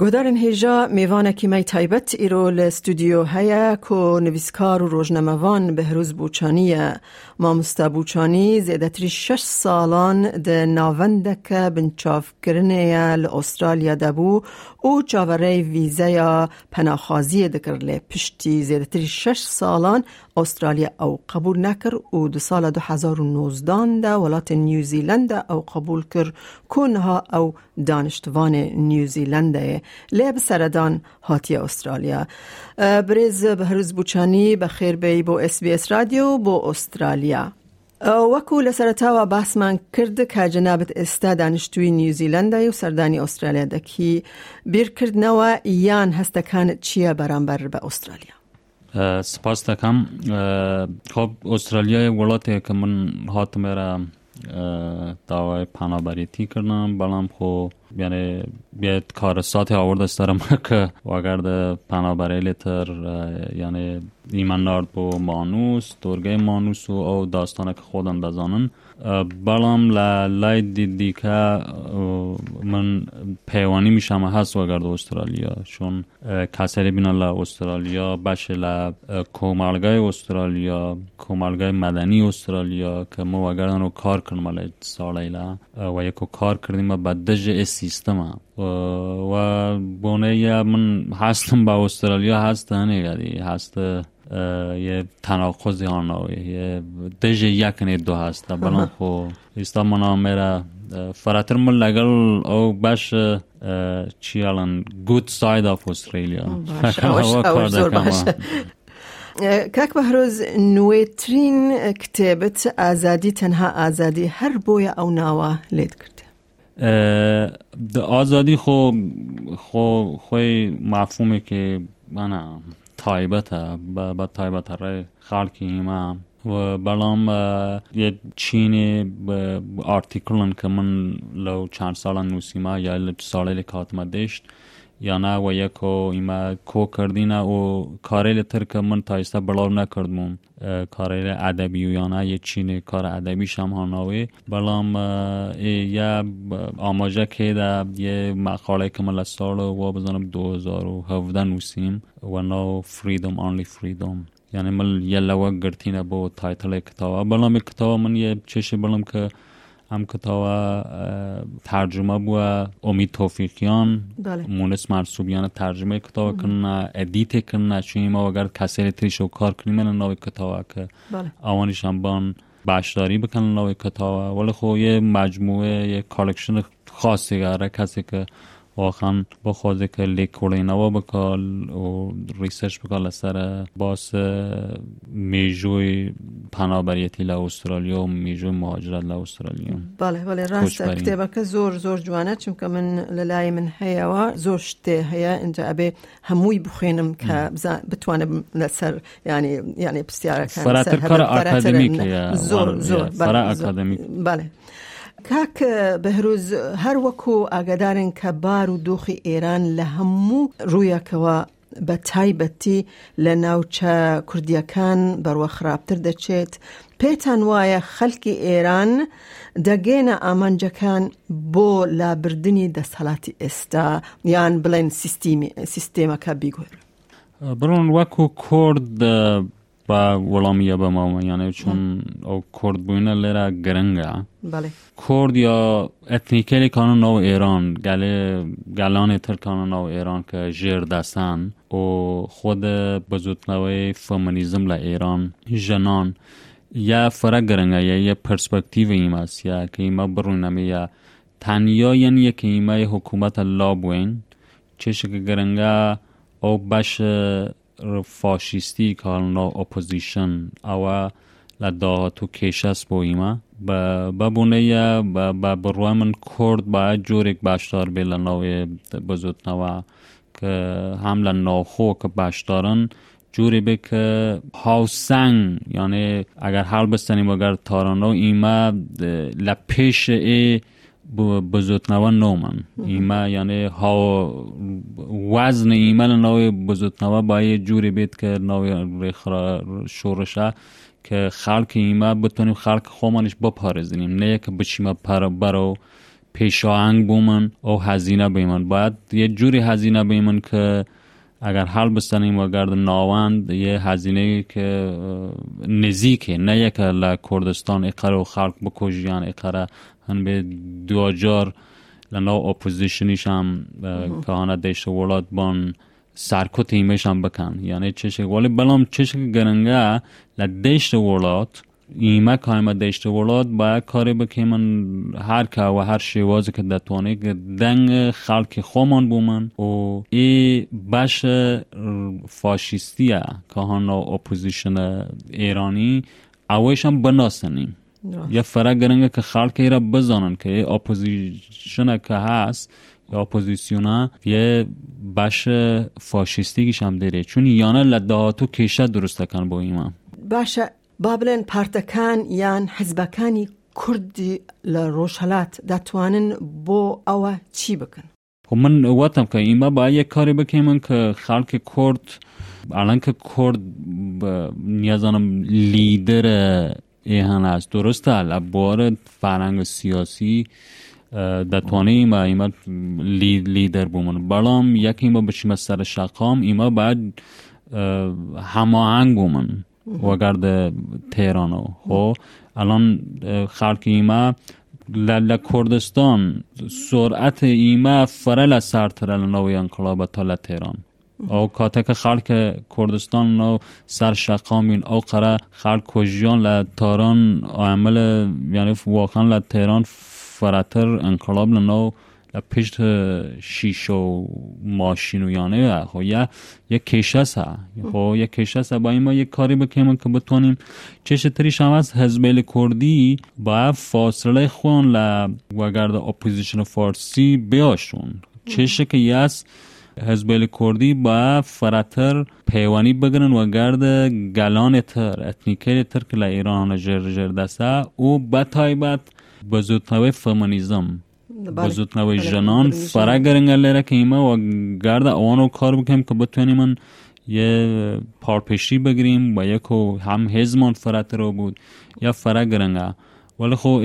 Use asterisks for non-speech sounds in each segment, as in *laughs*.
گۆدارن هێژا میێوانێکی مای تایبەت ئیرۆ لە ستودیۆ هەیە کۆ نوویستکار و ڕۆژنەمەوان بەهروز بوچانیە مامۆستا بوچانی زێدەتری شش ساڵان دە ناوەندەکە بنچافکردنەیە لە ئوسترالیا دەبوو و چاوەڕێی ویزەیە پەناخوازیە دەکرد لێ پشتی زێدەتری شش ساڵان ئوسترالیا ئەو قبول نەکرد و دو ساڵە 2009دا وڵاتە نیوزیلندە ئەو قبول کرد. کۆنها ئەو دانیشتوانێ نیوزیلندەیە لێ بسەرەدان هاتیە ئوسترالیا. برێز بە هەرز بچانی بە خێربەی بۆ SسBS رادیۆ بۆ ئوسترالیا. وەکو لە سەرتاوە باسمان کرد کە جەنابەت ئێستا دانیشتوی نیوزیلندای و سەردانی ئوسترالیا دەکی بیرکردنەوە یان هەستەکان چییە بەرامبەر بە ئوسترالیا. سپاس دەکەم خۆب ئوسترالیای وڵاتێک کە من هاتمێرە داوای پنابەریتی کردم. بەڵام خۆ یعنی بیت کار ساتی آورده استرم که وگرد پنابره لیتر یعنی ایمن نارد بو مانوس دورگه مانوس و او داستانه که خودم بزانن بەڵام لە لای دیدیکە من پەیوانی میشەمە هەست وەگەرد ئوسترالیا چون کەسەری بینە لە ئوسترالیا بەشێ لە کۆمەلگای ئوسترالیا کۆمەلگای مەدەنی ئوسترالیا کە مە وەگەردن و کار لە ساڵیلا و یەک و کار کردیمە بە دژە ئێ سیستەمە و بۆنەیە من هەستم بە ئوسترالیا هەستە هەنێگەری هەستە یه تناقضی آنه یه دژ یکنی دو هست. *laughs* بلان خو ایستا منا فراتر من لگل او باش چی الان؟ گود ساید آف استرالیا کاک بهروز نوێترین کتێبت ئازادی تەنها ئازادی هەر بۆیە ئەو ناوە لێت کرد. ئازادی خۆ خۆ خۆی مافومێکی منە تایبەتە بە تایبەتەڕێ خاڵکی هیما و بەڵام یە چینێ ئارتیکڵن کە من لەو چند ساڵان نووسیما یا لە ساڵی لە کاتمە دەشت یانە وە یەکۆ ئیمە کۆکردینە و کارێ لە من تایستا بڵاو نەکردبووم کارێ ئەدەبی و یانە یە چینێ کار ئەدەبی هااناوێ بەڵام یا ئاماژە کێدا یە من لە ساڵ وە بزانم 2017 نووسیم وە ناو فریدم ئانلی فریدم یعنی من یەلەوە گرتینە بۆ تایتڵێ کتاوە بەڵامی کتاوە من یە چێشی بڵم کە هم کتاب ترجمه بو امید توفیقیان بله. مونس مرسوبیان ترجمه کتاب کنه ادیت کنه چون ما اگر کسی تریش و کار کنیم من نوی کتاب که بله. هم بان باشداری بکنن نوی کتاب ولی خب یه مجموعه یه کالکشن خاصی گره کسی که واخان بۆ خۆزێکە لێک کوڵێنەوە بکال و ڕیسەش بکات لەسرە باسە مێژۆی پانابەرەتی لە ئوسترالیا و مێژۆی مهاجرات لە ئوسترالیا. باێ ڕاستە کتێبەکە زۆر زۆر جوانە چونکە من لە لای من هەیەەوە زۆر شتێ هەیە. ئەجا ئەبێ هەمووی بخوێنم کە بتوانم لەسەر ینی ینی پرسیارەکە زۆر زۆر باێ کاک بەهروز هەر وەکو ئاگدارن کە بار و دۆخی ئێران لە هەموو ڕوویەکەوە بە تایبەتی لە ناوچە کوردیەکان بەروە خراپتر دەچێت. پێتان وایە خەلکی ئێران دەگەێنە ئامانجەکان بۆ لابردننی دەسەڵاتی ئێستا یان بڵێن سیستێمەکە بیگوێر. بڕۆن وەکو کورد بە وەڵامیە بەماوە یانە چون ئەو کورد بووینە لێرە گرنگە کورد یا ئەتنیکەلی کانون ناو ئێران گەلێ گەلانی تر کانون ناو ئێران کە ژێر دەسان و خود بەزوتنەوەی فەمەنیزم لە ئێران ژەنان یا فرە گرنگە یا یە پرسپەکتیڤ ئیماسیە کە ئیمە بڕوونەمەیە تەنیا یەن یەکە ئیمای حکوومەتە لابوین چێشکە گرنگە ئەو بەش فاشیستی کالنا اپوزیشن او لدا تو کیشس بویما با بونه یا با بروی من کرد با جورک باشدار به لناوی بزود نوا که هم لناخو که باشدارن جوری به که هاوسنگ یعنی اگر حال بستنیم اگر تارانو ایما لپیش ای بزرگنوا نومن ایما یعنی ها وزن ایمن نوی بزرگنوا با یه جوری بید که نوی شورشه که خلق ایما بتونیم خلق خومانش بپارزینیم نه که بچیم پر برو پیشاهنگ بومن او هزینه بیمن. باید یه جوری هزینه بیمن که اگر حل بستنیم و گرد ناوند یه هزینه که نزیکه. نه یک کردستان اقره و خلق بکجیان اقره هن به دوجار لنا اپوزیشنیش هم که دیشت ولاد بان سرکو ایمش هم بکن. یعنی چشه ولی بلام چشه گرنگه لدیشت ولاد ایمه کایمه دشت ولاد باید کاری بکیمن هر که و هر شیوازی که دتوانه که دنگ خلق خومان بومن و ای بش فاشیستیه که هانا اپوزیشن ایرانی اویش هم بناسنیم. یا فرق گرنگه که خلق را بزانن که اپوزیشن که هست یا اپوزیسیونا یه بش فاشیستی هم داره. چون یانه لدهاتو کشه درست کن با ایمان. باشه بابلن پارتەکان یان حزبەکانی کوردی لە ڕۆژهلات دەتوانن بۆ ئەوە چی بکەن خب من واتم که ایما با یک کاری بکنم که خلق کرد الان که کرد نیازانم لیدر ایهان است درسته لبار فرنگ سیاسی دتوانه ایما ایما لیدر بومن. بلام یکی ایما بشیم سر شقام ایما باید هماهنگ بومن. وگرد تهرانو. خب الان خلق ایما لال کردستان سرعت ایما فرل سرتر نوی انقلاب تا تهران او کاتک خلق کردستان نو سر شقامین او قره خلق کجیان لتاران عمل یعنی واقعا لتهران فراتر انقلاب نو پشت شیش و ماشین و یانه یه یک کشس ها خب یک کشس با این ما یک کاری بکنیم که بتونیم چه تریش هم از حزب کردی با فاصله خون ل وگرد اپوزیشن فارسی بیاشون. چه که یس حزب کردی با فراتر پیوانی بگرن و گرد گلان تر اتنیکه تر که ایران جر جر دسته او بتایبت بزودتوی فمانیزم بزود نوی جنان فرا گرنگه لیره که ایما و گرد آوانو کار بکنیم که بتونیم من یه پارپشی بگیریم و یکو هم هزمان فرات رو بود. یا فرا گرنگه. ولی خب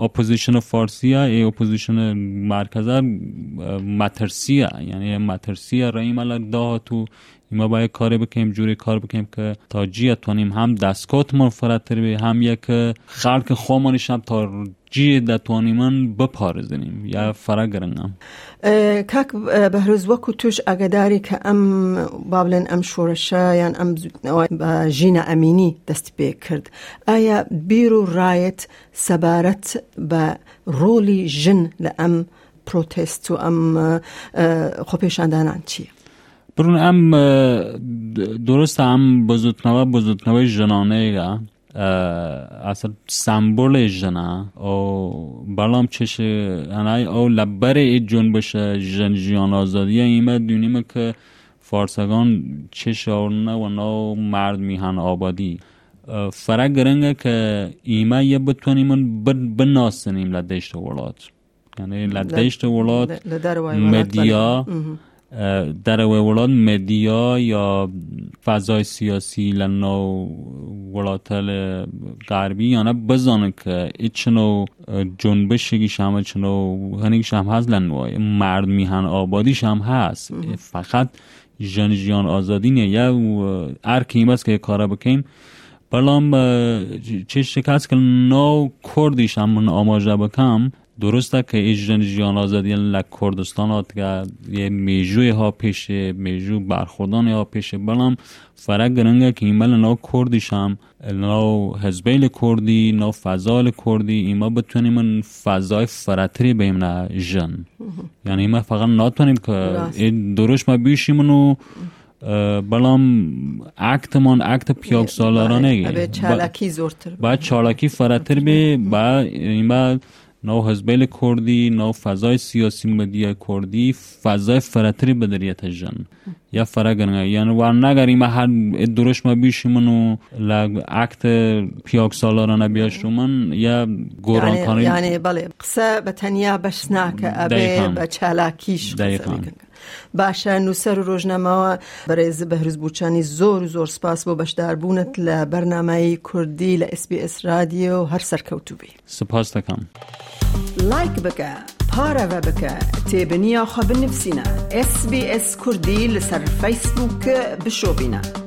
اپوزیشن فارسی ای اپوزیشن مرکزه مترسیه یعنی مترسیه را ایما دا تو ایما باید کاری بکنیم جوری کار بکنیم که تا جی اتوانیم هم دستکات فراتر بی هم یک خلق خوامانش هم تا جی دەتوانیمان بپارێزنیم یا فراگەرنگام کاک بەهروز وەکو توش ئەگەداری کە ئەم بابلێن ئەم شۆرەشە یان ئەم بە ژینە ئەمینی دەست پێ کرد. ئایا بیر و ڕایەت سەبارەت بە ڕۆلی ژن لە ئەم پرۆتست و برون ئەم درستە ئەم بزوتنەوە بزوتنەوەی ژنانەیە اصلا سمبول جنا. او بلام چش انای او لبر ای جنبش جن جیان آزادی ایمه دونیم که فارسگان چش آورنه و نو مرد میهن آبادی. فرق گرنگه که ایمه یه بتونیم بناسنیم لدشت ولاد. یعنی لدشت ولاد مدیا. در ولاد مدیا یا فضای سیاسی لنو ولاتل غربی یا نه بزانه که ایچنو جنبشگی شما چنو هنگیش هم هست لنو مرد میهن آبادیش هم هست. فقط جن جیان آزادی نه یا ار است که کارا بکنیم بلام چه شکست که نو کردیش هم آماجه بکم. درسته که ایجن جیان آزادی لک کردستان ها یه میجوی ها پیشه میجو برخوردان ها پیشه. بلام فرق گرنگه که ایمال نو کردیش هم نو حزبیل کردی نو فضال کردی ایما بتونیم من فضای فراتری بیم نه جن. یعنی ایما فقط ناتونیم که درست ما بیشیم و بلام اکتمان اکت پیاک سالارانه باید چالکی زورتر باید چالکی فراتر بی باید ایما نو حزب کردی نو فضای سیاسی مدیا کردی فضای فراتری بدریت جن. یا فرگن یعنی و نگر ایما هر دروش ما بیشی منو لگ اکت پیاک سالارانه بیاش رو من یا گوران یعنی, کانی یعنی بله قصه به تنیا بشناک ابه به چالاکیش باشە نووسەر و ڕۆژنامەوە بەڕێز بەهروز بوچانی زۆر و زۆر سپاس بۆ بەشداربوونت لە بەرنمایی کوردی لە SسBS رادیۆ هەر سەرکەوتوبی سپاس دەکەم. لایک بکە. پارە بە بکە تێبنییا خە بنفسینە SسBS کوردی لەسەر فیسبووکە بشۆبینە.